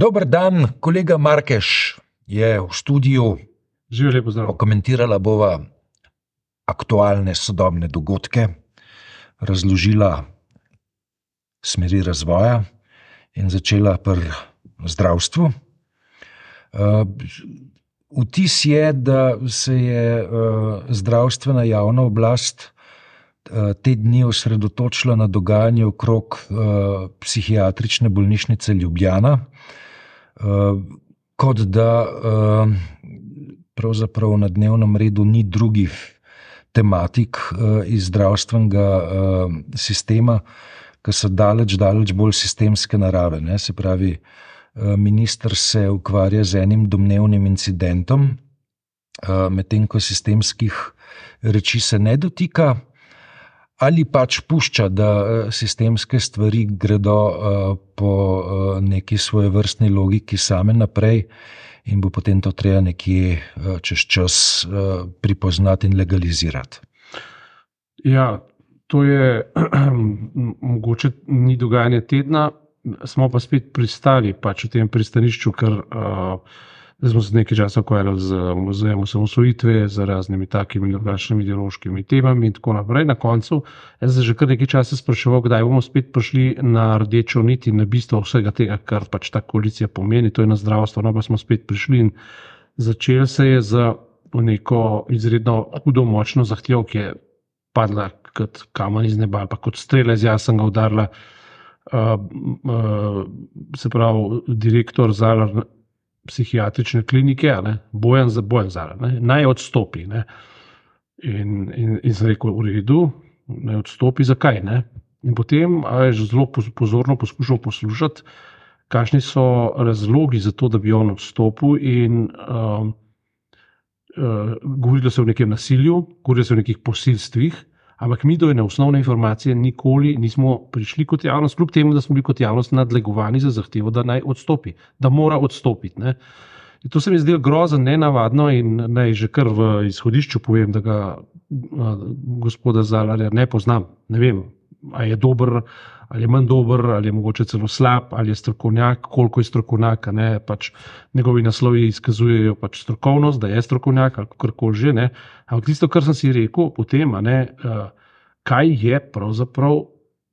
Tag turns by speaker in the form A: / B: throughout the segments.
A: Dober dan, kolega Markeš je v studiu.
B: Živijo lepo zdrav.
A: Komentirala bova aktualne sodobne dogodke, razložila smeri razvoja in začela pri zdravstvu. Uh, vtis je, da se je uh, zdravstvena javna oblast uh, te dni osredotočila na dogajanje okrog psihiatrične bolnišnice Ljubljana, kot da uh, pravzaprav na dnevnem redu ni drugih tematik uh, iz zdravstvenega uh, sistema, ki so daleč, daleč bolj sistemske narave. Ne? Se pravi, minister se ukvarja z enim domnevnim incidentom, medtem ko sistemskih reči se ne dotika. Ali pač pušča, da sistemske stvari gredo po neki svoje vrstni logiki same naprej, in bo potem to treba nekje čez čas pripoznati in legalizirati.
B: Ja, to je mogoče ni dogajanje tedna, smo pa spet pristali pač v tem pristanišču, ker uh, smo se nekaj časa ukvarjali z muzejem osamosvojitve, z raznimi takimi in drugačnimi ideološkimi temami in tako naprej. Na koncu sem že kar nekaj časa spraševal, kdaj bomo spet prišli na rdečo nit in na bistvo vsega tega, kar pač ta koalicija pomeni, to je na zdravstvo, no pa smo spet prišli in začel se je z neko izredno hudo močno zahtevo, ki je padla kot kamen iz neba, pa kot strele z jasnega udarla. Uh, uh, se pravi, direktor Zalar psihiatrične klinike, ne, bojen za bojen za ne, naj odstopi. Ne. In, in, in sem rekel, v redu, naj odstopi, zakaj ne. In potem je zelo pozorno poskušal poslušati, kakšni so razlogi za to, da bi on odstopil. In um, uh, govorilo se o nekem nasilju, govorilo se o nekih posilstvih, Ampak mi do ene osnovne informacije nikoli nismo prišli kot javnost, kljub temu, da smo bili kot javnost nadlegovani za zahtevo, da naj odstopi, da mora odstopiti. Ne. To se mi zdi grozno, nenavadno in naj že kar v izhodišču povem, da ga a, gospoda Zalarja ne poznam. Ne vem, ali je dober, ali je manj dober, ali je mogoče celo slab, ali je strokovnjak, koliko je strokovnjak. Pač njegovi naslovi izkazujejo pač strokovnost, da je strokovnjak ali kar koli že. Ne. Ampak tisto, kar sem si rekel potem, ne, uh, kaj je pravzaprav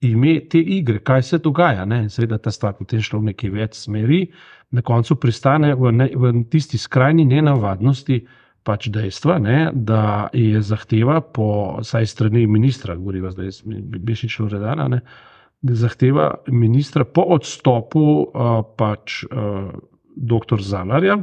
B: ime te igre, kaj se dogaja. Ne. Seveda ta stvar potem šla v neki več smeri, na koncu pristane v, ne, v tisti skrajni nenavadnosti pač dejstva, ne, da je zahteva po saj strani ministra, govorimo zdaj, Bešič Loredana, ne, da zahteva ministra po odstopu uh, pač uh, dr. Zalarja,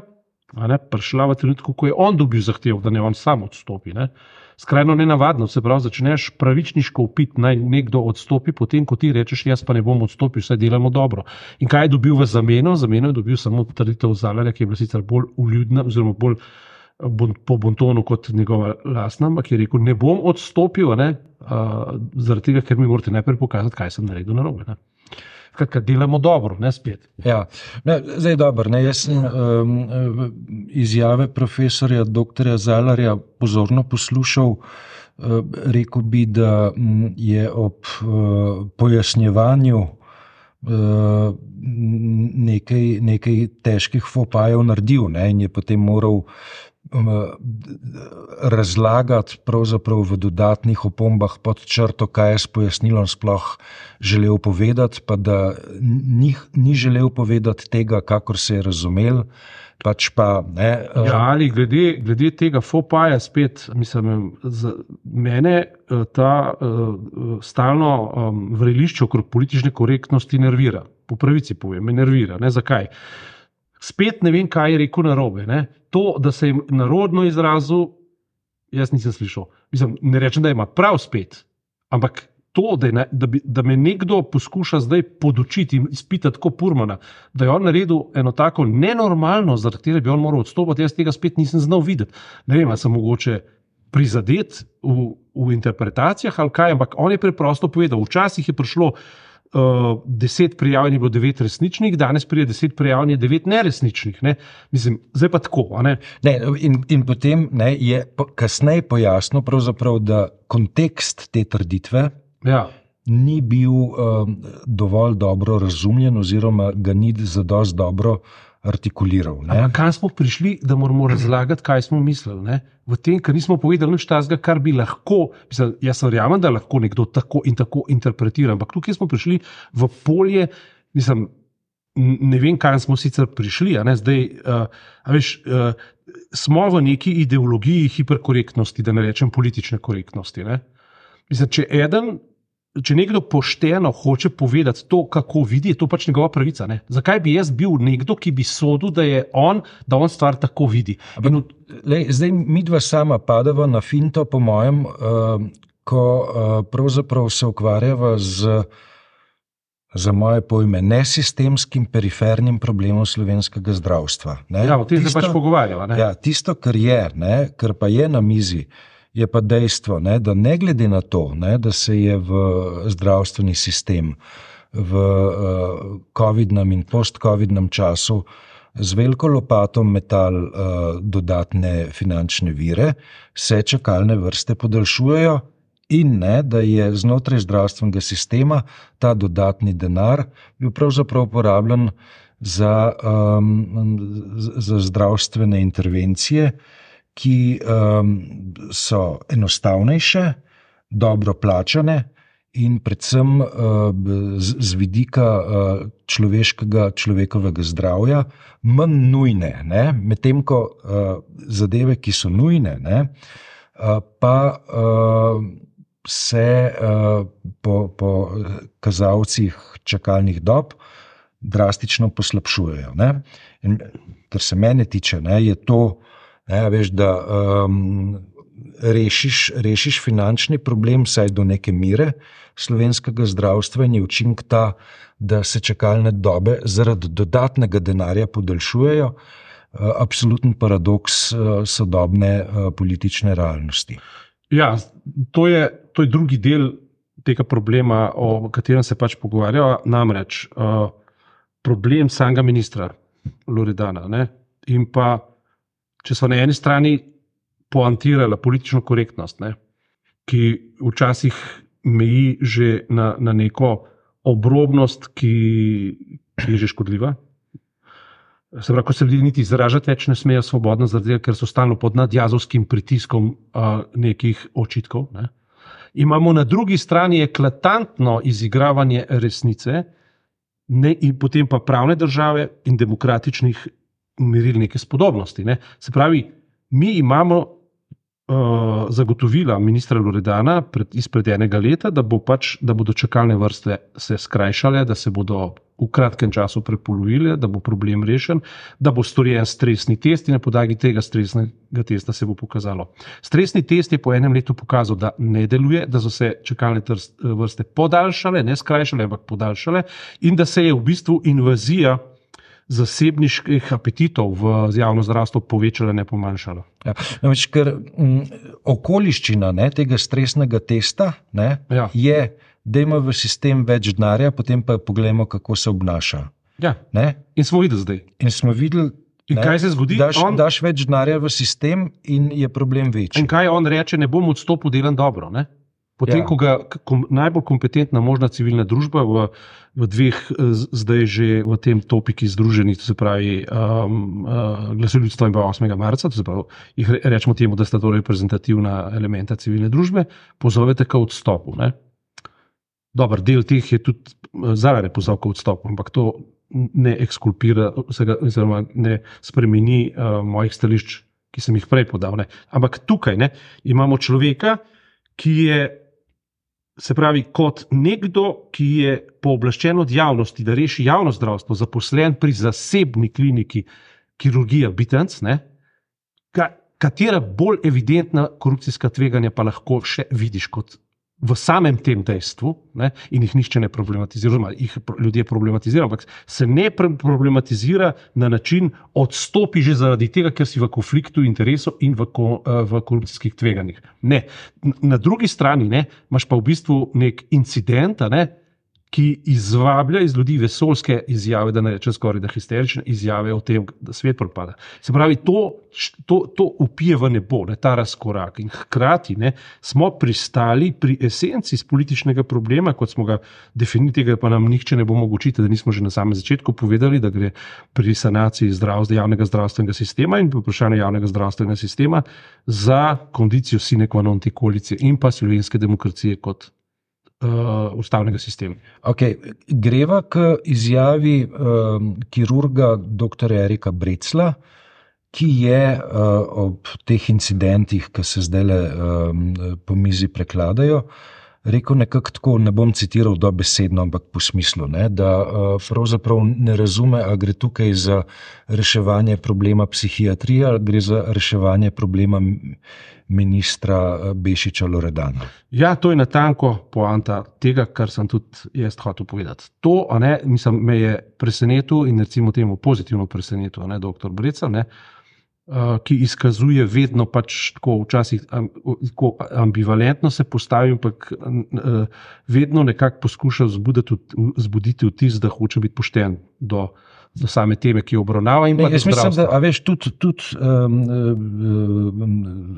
B: ne, prišla v trenutku, ko je on dobil zahtevo, da ne on sam odstopi. Ne. Skrajno nenavadno, se pravi, začneš pravičniško upiti, naj nekdo odstopi, potem ko ti rečeš, jaz pa ne bom odstopil, vse delamo dobro. In kaj je dobil v zameno? Zameno je dobil samo trditev Zalarja, ki je bila sicer bolj uljudna, oziroma bolj po Bontonu kot njegova lastna, ampak je rekel, ne bom odstopil, ne, uh, zaradi tega, ker mi morate najprej pokazati, kaj sem naredil na robe. Kaj delamo dobro, ne spet.
A: Ja, ne, zdaj je dobro. Ne, jaz sem um, izjave profesorja dr. Zalarja pozorno poslušal. Uh, rekel bi, da je ob uh, pojasnjevanju uh, nekaj, nekaj težkih fopajev naredil ne, in je potem moral razlagati v dodatnih opombah pod črto, kaj je s pojasnilom sploh želel povedati, pa da ni, ni želel povedati tega, kakor se je razumel. Pač pa, ne,
B: uh, ja, ali glede, glede tega fopaja, spet, mislim, za mene uh, ta uh, stalno um, vrelišče okrog politične korektnosti nervira. Po pravici povem, me nervira. Ne, zakaj? Spet ne vem, kaj je rekel na robe to, da se je narodno izrazil, jaz nisem slišal. Mislim, ne rečem, da ima prav spet, ampak to, da, ne, da, bi, da me nekdo poskuša zdaj podučiti in izpitati kot Purmana, da je on naredil eno tako nenormalno, zaradi tega bi on moral odstopiti, jaz tega spet nisem znal videti. Ne vem, ali sem mogoče prizadet v, v interpretacijah ali kaj, ampak on je preprosto povedal, včasih je prišlo uh, deset prijavljenih, bilo devet resničnih, danes pride deset prijavljenih, devet neresničnih. Ne? Mislim, zdaj pa tako.
A: Ne? Ne, in, in potem ne, je kasneje pojasnil, da kontekst te trditve.
B: Ja.
A: ni bil um, dovolj dobro razumljen, oziroma ga ni za dosti dobro artikuliral.
B: Kam smo prišli, da moramo razlagati, kaj smo mislili? Ne? V tem, ker nismo povedali nič tazga, kar bi lahko, mislim, jaz verjamem, da lahko nekdo tako in tako interpretira, ampak tukaj smo prišli v polje, mislim, ne vem, kam smo sicer prišli. Zdaj, uh, veš, uh, smo v neki ideologiji hiperkorektnosti, da ne rečem politične korektnosti. Ne? Mislim, če eden če nekdo pošteno hoče povedati to, kako vidi, je to pač njegova pravica. Ne? Zakaj bi jaz bil nekdo, ki bi sodel, da je on, da on stvar tako vidi?
A: In, lej, zdaj mi dva sama padava na finto, po mojem, uh, ko uh, pravzaprav se ukvarjava z. Za moje pojme, nesistemskim, perifernim problemom slovenskega zdravstva. Ne?
B: Ja, o tem se pač pogovarjamo.
A: Ja, tisto, kar je, ne, kar pa je na mizi, uh, je pa dejstvo, ne, da ne glede na to, ne, da se je v zdravstveni sistem v uh, COVID-nam in post-COVID-nam času z veliko lopato metal uh, dodatne finančne vire, se čakalne vrste podaljšujejo. In ne, da je znotraj zdravstvenega sistema ta dodatni denar bil pravzaprav uporabljen za, um, za zdravstvene intervencije, uh, ki um, so enostavnejše, dobro plačane in predvsem uh, z, z vidika uh, človeškega, človekovega zdravja, manj nujne. Medtem ko uh, zadeve, ki so nujne, ne, uh, pa uh, se uh, po, po kazalcih čakalnih dob. Drastično poslabšujejo. Kar se mene tiče, ne, je to uh, Ne, veš, da um, rešiš, rešiš finančni problem, vsaj do neke mere slovenskega zdravstva, in je učinek ta, da se čakalne dobe zaradi dodatnega denarja podaljšujejo. Uh, absoluten paradoks uh, sodobne uh, politične realnosti.
B: Ja, to je, to je drugi del tega problema, o katerem se pač pogovarjamo. Namreč uh, problem samega ministra Loredana ne, in pa če so na eni strani poantirali politično korektnost, ne, ki včasih meji že na, na neko obrobnost, ki, ki je že škodljiva. Se pravi, ko se ljudje niti izražati več ne smejo svobodno, zaradi ker so stalno pod nadjazovskim pritiskom uh, nekih očitkov. Ne. Imamo na drugi strani eklatantno izigravanje resnice, ne, in potem pa pravne države in demokratičnih merili neke spodobnosti. Ne. Se pravi, mi imamo uh, zagotovila ministra Loredana pred, izpred enega leta, da, bo pač, da bodo čakalne vrste se skrajšale, da se bodo v kratkem času prepolovile, da bo problem rešen, da bo storjen stresni test in na podlagi tega stresnega testa se bo pokazalo. Stresni test je po enem letu pokazal, da ne deluje, da so se čakalne vrste podaljšale, ne skrajšale, ampak podaljšale in da se je v bistvu invazija zasebniških apetitov v javno zdravstvo povečala, ne pomanjšala.
A: Ja, namreč, ker m, okoliščina ne, tega stresnega testa ne, ja. je, da ima v sistem več denarja, potem pa pogledamo, kako se obnaša.
B: Ja. In smo videli zdaj.
A: In smo videli.
B: In ne, kaj se zgodi?
A: Daš, on, daš več denarja v sistem, in je problem večji.
B: In kaj on reče, ne bom odstopil, delam dobro. Ne? Potem, ja. ko ga kom, najbolj kompetentna možna civilna družba v, v dveh, zdaj že v tem topiki združenih, to se pravi um, uh, glasoljudstva in pa 8. marca, to se pravi, jih rečemo temu, da sta to reprezentativna elementa civilne družbe, pozovete k odstopu. Ne? Dobar del teh je tudi zaradi pozov k odstopu, ampak to ne ekskulpira, oziroma ne spremeni uh, mojih stališč, ki sem jih prej podal. Ne? Ampak tukaj ne, imamo človeka, ki je Se pravi, kot nekdo, ki je pooblaščen od javnosti, da reši javno zdravstvo, zaposlen pri zasebni kliniki, kirurgija, bitenc, ne, ka, katera bolj evidentna korupcijska tveganja pa lahko še vidiš kot v samem tem dejstvu, ne, in jih nišče ne problematizira, oziroma jih ljudje problematizirajo, ampak se ne problematizira na način, odstopi že zaradi tega, ker si v konfliktu interesov in v, ko, eh, v korupcijskih tveganjih. Ne. Na drugi strani ne, imaš pa v bistvu nek incident, ne, ki izvablja iz ljudi vesoljske izjave, da ne rečem skoraj da histerične izjave o tem, da svet propada. Se pravi, to, to, to upije v nebo, ne, ta razkorak. In hkrati ne, smo pristali pri esenci političnega problema, kot smo ga definirali, tega pa nam nihče ne bo mogoče, da nismo že na samem začetku povedali, da gre pri sanaciji zdravstva, javnega zdravstvenega sistema in vprašanje javnega zdravstvenega sistema za kondicijo sine qua non te koalicije in pa slovenske demokracije kot uh, ustavnega sistema.
A: Okay. Greva k izjavi um, kirurga dr. Erika Brecla, ki je uh, ob teh incidentih, ki se zdaj le um, po mizi prekladajo. Rekl nekako tako, ne bom citiral dobesedno, ampak po smislu, ne, da uh, pravzaprav ne razume, ali gre tukaj za reševanje problema psihiatrije ali gre za reševanje problema ministra eh, Bešiča Loredana.
B: Ja, to je natanko poanta tega, kar sem tudi jaz hotel povedati. To ne, mislim, me je presenetilo in recimo temu pozitivno presenetilo, ne, doktor Breca, ne, uh, ki izkazuje vedno pač tako včasih tako ambivalentno se postavim, ampak uh, vedno nekako poskuša zbuditi vtis, da hoče biti pošten do do same teme, ki jo obravnava.
A: Ne, jaz mislim, da veš, tudi, tudi um, um,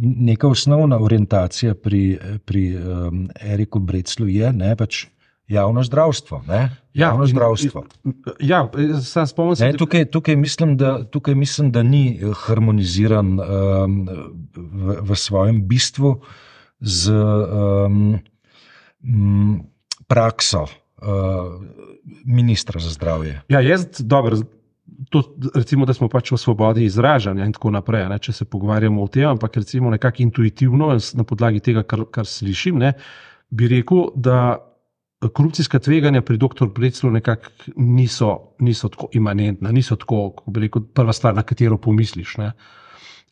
A: neka osnovna orientacija pri, pri um, Eriku Breclu je ne, pač javno zdravstvo. Ne?
B: Ja,
A: javno zdravstvo.
B: Ja, sam spomnim se.
A: Tukaj, tukaj, mislim, da, tukaj mislim, da ni harmoniziran um, v, v svojem bistvu z um, prakso. Uh, ministra za zdravje.
B: Ja, jaz dobro. To, recimo, da smo pač v svobodi izražanja in tako naprej, ne, če se pogovarjamo o tem, ampak recimo nekako intuitivno, na podlagi tega, kar, kar slišim, ne, bi rekel, da korupcijska tveganja pri dr. Breclu nekako niso, niso tako imanentna, niso tako, kako bi rekel, prva stvar, na katero pomisliš.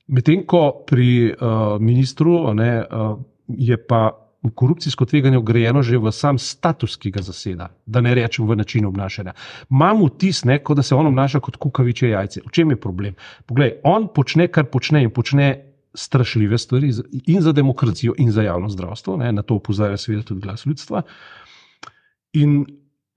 B: Medtem ko pri uh, ministru ne, uh, je pa korupcijsko tveganje ugrajeno že v sam status, ki ga zaseda, da ne rečem v način obnašanja. Imam vtis, ne, da se on obnaša kot kukaviče jajce. V čem je problem? Poglej, on počne, kar počne in počne strašljive stvari in za demokracijo, in za javno zdravstvo. Ne, na to upozorja seveda tudi glas ljudstva. In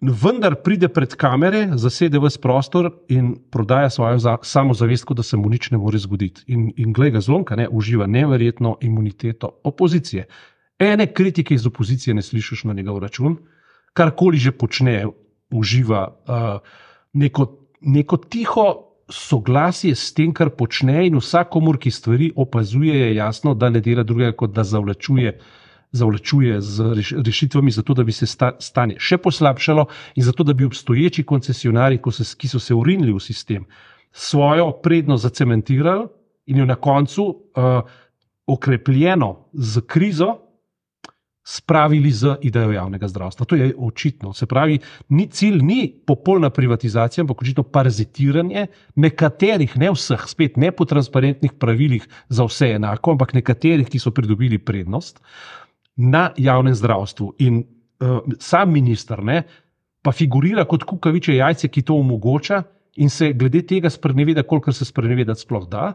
B: vendar pride pred kamere, zasede vse prostor in prodaja svojo samozavest, da se mu nič ne more zgoditi. In, in glede ga zlomka, ne, uživa neverjetno imuniteto opozicije ene kritike iz opozicije ne slišiš na njegov račun, karkoli že počne, uživa uh, neko, neko tiho soglasje s tem, kar počne, in vsakomur, ki stvari opazuje, je jasno, da ne dela drugega, kot da zavlačuje. Zavlačuje z rešitvami, zato da bi se stanje še poslabšalo, in zato da bi obstoječi koncesionari, ki so se urinili v sistem, svojo prednost zacementirali in jo na koncu uh, okrepljeno z krizo, spravili z idejo javnega zdravstva. To je očitno. Se pravi, ni, cilj ni popolna privatizacija, ampak očitno parazitiranje nekaterih, ne vseh, spet ne po transparentnih pravilih za vse enako, ampak nekaterih, ki so pridobili prednost na javnem zdravstvu. In uh, sam minister ne, pa figurira kot kukaviče jajce, ki to omogoča in se glede tega spreneveda, kolikor se sprenevedati sploh da.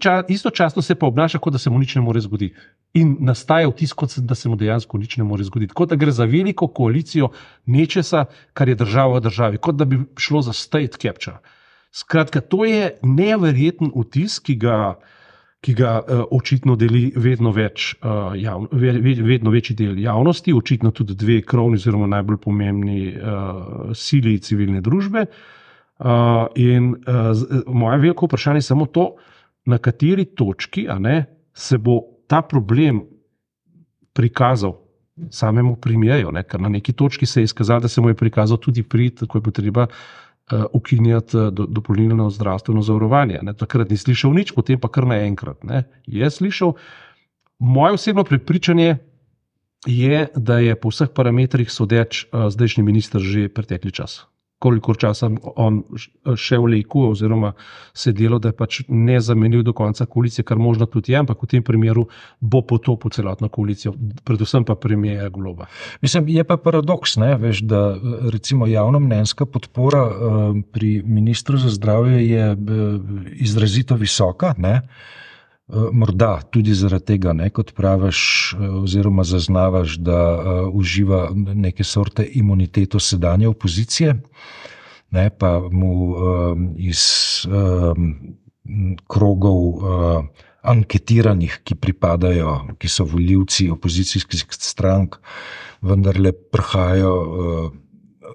B: Čas, istočasno se pa obnaša, kot da se mu nič ne more zgoditi. In nastaja vtis, kot da se mu dejansko nič ne more zgoditi. Kot da gre za veliko koalicijo nečesa, kar je država v državi, kot da bi šlo za state capture. Skratka, to je neverjeten vtis, ki ga, ki ga uh, očitno deli vedno, več, uh, javno, ve, vedno večji del javnosti, očitno tudi dve krovni, oziroma najbolj pomembni uh, sili civilne družbe. Uh, in uh, moje veliko vprašanje je samo to, na kateri točki ne, se bo ta problem prikazal samemu premijeju. Ker na neki točki se je izkazalo, da se mu je prikazal tudi prid, ko je potreba. Uh, ukinjati uh, dopolnilno zdravstveno zavarovanje. Ne, takrat ni slišal nič, potem pa kar naenkrat. Je slišal. Moje osebno prepričanje je, da je po vseh parametrih sodeč uh, zdajšnji minister že pretekli čas koliko časa on še vlekel, oziroma se delo, da je pač ne zamenil do konca koalicije, kar možno tudi je, ampak v tem primeru bo potopil celotno koalicijo, predvsem pa premijer Globa.
A: Mislim, je pa paradoks, ne, veš, da recimo javno mnenjska podpora uh, pri ministru za zdravje je uh, izrazito visoka. Ne. Morda tudi zaradi tega, ne, kot praviš, oziroma zaznavaš, da uh, uživa neke sorte imuniteto sedanje opozicije, ne, pa mu um, iz um, krogov uh, anketiranih, ki pripadajo, ki so voljivci opozicijskih strank, vendarle prihajajo uh,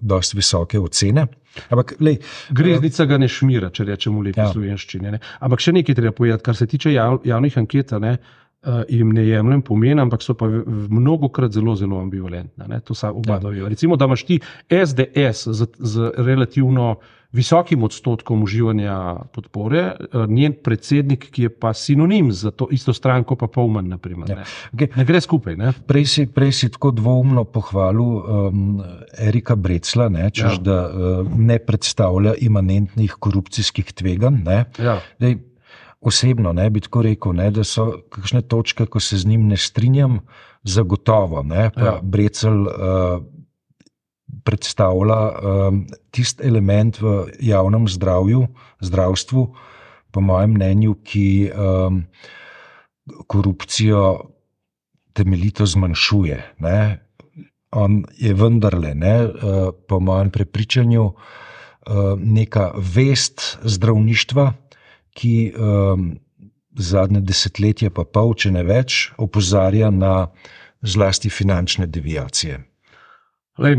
A: dosti visoke ocene.
B: Ampak, lej, Greznica ga ne šmira, če rečemo v lepi ja. slovenščini. Ne? Ampak še nekaj treba povedati, kar se tiče jav, javnih anket. Ne, uh, jim ne jemljem pomen, ampak so pa mnogo krat zelo, zelo ambivalentne. To so oba ja. dva. Recimo, da imaš ti SDS z, z relativno visokim odstotkom uživanja podpore, eh, njen predsednik, ki je pa sinonim za to isto stranko, pa polman. Naprimer, ja. ne. Okay. ne gre skupaj. Ne.
A: Prej, si, prej si tako dvoumno pohvalil um, Erika Brecla, ne, češ, ja. da uh, ne predstavlja imanentnih korupcijskih tveganj. Ja. Osebno ne bi tako rekel, ne, da so kakšne točke, ko se z njim ne strinjam, zagotovo. Ne, ja. Brecel uh, predstavlja um, tisti element v javnem zdravju, zdravstvu, po mojem mnenju, ki um, korupcijo temeljito zmanjšuje. Ne. On je vendarle, ne, uh, po mojem prepričanju, uh, neka vest zdravništva, ki um, zadnje desetletje, pa pol, če ne več, opozarja na zlasti finančne deviacije.
B: Lej,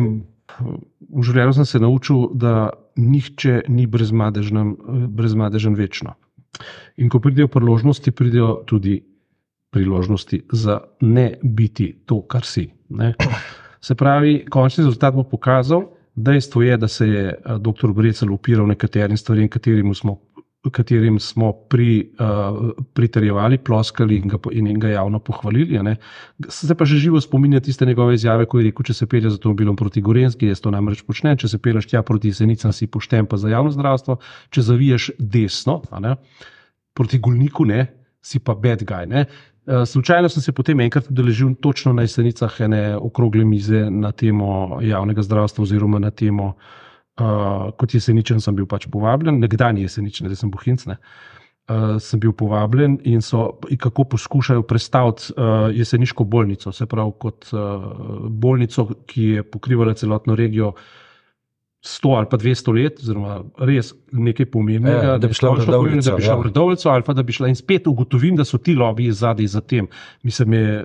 B: v življenju sem se naučil, da nihče ni brezmadežen, brezmadežen večno. In ko pridejo priložnosti, pridejo tudi priložnosti za ne biti to, kar si. Ne? Se pravi, končni rezultat bo pokazal, dejstvo je, da se je dr. Brecel upiral nekaterim stvarem, katerim smo katerim smo pri, uh, pritrjevali, ploskali in ga, in ga javno pohvalili. Se pa že živo spominja tiste njegove izjave, ko je rekel: Če se pelje z avtomobilom proti Gorenski, jaz to namreč počnem, če se pelješ tja proti Senicam, si pošten pa za javno zdravstvo, če zaviješ desno proti Gulniku, ne, si pa bad guy. Ne. Eh, slučajno sem se potem enkrat udeležil točno na jesenicah ene okrogle mize na temo javnega zdravstva oziroma na temo uh, uh, kot jeseničen sem bil pač povabljen, nekdanji jeseničen, zdaj sem bohinc. Ne. Uh, sem bil povabljen in so in kako poskušajo predstaviti uh, jeseniško bolnico, se pravi, kot uh, bolnico, ki je pokrivala celotno regijo 100 ali pa 200 let, oziroma res nekaj pomembnega,
A: e, da bi šla v Rdovlico,
B: ja. Rdovlico ali pa da bi šla in spet ugotovim, da so ti lobiji zadaj za tem. Mislim, je,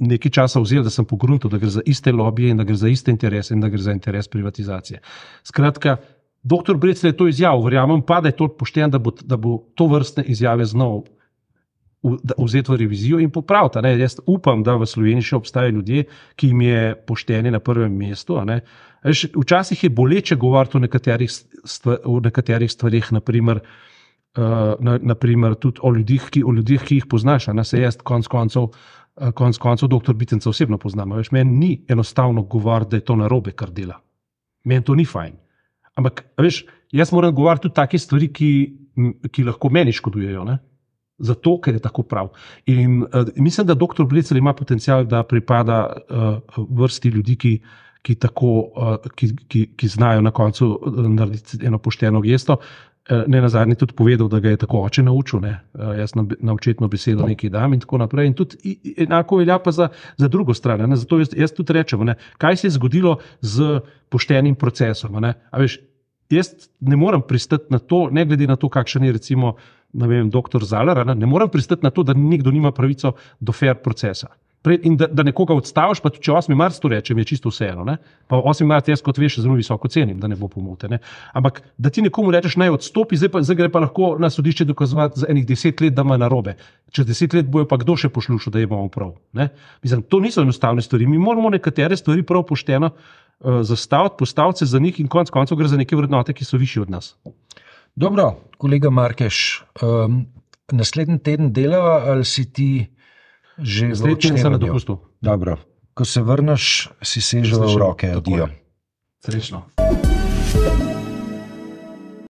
B: nekaj časa vzel, da sem pogrunil, da gre za iste lobije in da gre za iste interese in da gre za interes privatizacije. Skratka, doktor Brec je to izjavil, verjamem pa, da je to pošten, da bo, da bo to vrstne izjave znov vzeti v revizijo in popraviti. Jaz upam, da v Sloveniji še obstajajo ljudje, ki jim je poštenje na prvem mestu. Včasih je boleče govoriti o nekaterih, stvar, o nekaterih stvarih, naprimer, uh, na, naprimer tudi o ljudih, ki, o ljudih, ki jih poznaš. Ne se jaz konc koncev. Eh, konec koncev, doktor Bitenca osebno poznam. Veš, meni ni enostavno govoriti, da je to narobe, kar dela. Meni to ni fajn. Ampak, veš, jaz moram govoriti tudi take stvari, ki, ki lahko meni škodujejo. Ne? Zato, ker je tako prav. In uh, mislim, da doktor Blecel ima potencial, da pripada uh, vrsti ljudi, ki, ki, tako, uh, ki, ki, ki znajo na koncu narediti eno pošteno gesto. Eh, ne na zadnje tudi povedal, da ga je tako oče naučil, ne? Eh, jaz na, na očetno besedo nekaj dam in tako naprej. In tudi enako velja pa za, za drugo stran. Ne? Zato jaz, jaz tudi rečem, ne? kaj se je zgodilo z poštenim procesom. Ne? Veš, jaz ne morem pristati na to, ne glede na to, kakšen je recimo vem, dr. Zalar, ne? ne morem pristati na to, da nekdo nima pravico do fair procesa in da, da nekoga odstaviš, pa če 8. marca to rečem, je čisto vseeno. Ne? Pa 8. marca jaz, kot veš, zelo visoko cenim, da ne bo pomote. Ne? Ampak da ti nekomu rečeš, naj odstopi, zdaj, pa, zdaj gre pa lahko na sodišče dokazovati za enih deset let, da ima narobe. Čez deset let bojo pa kdo še poslušal, da imamo prav. Mislim, to niso enostavne stvari. Mi moramo nekatere stvari prav pošteno uh, zastaviti, postaviti se za njih in konec koncev gre za neke vrednote, ki so više od nas.
A: Dobro, kolega Markeš, um, naslednji teden delava ali si ti?
B: Že zdaj, če se na dopustu.
A: Dobro. Ko se vrneš, si sežeš v roke, odijo.
B: Srečno.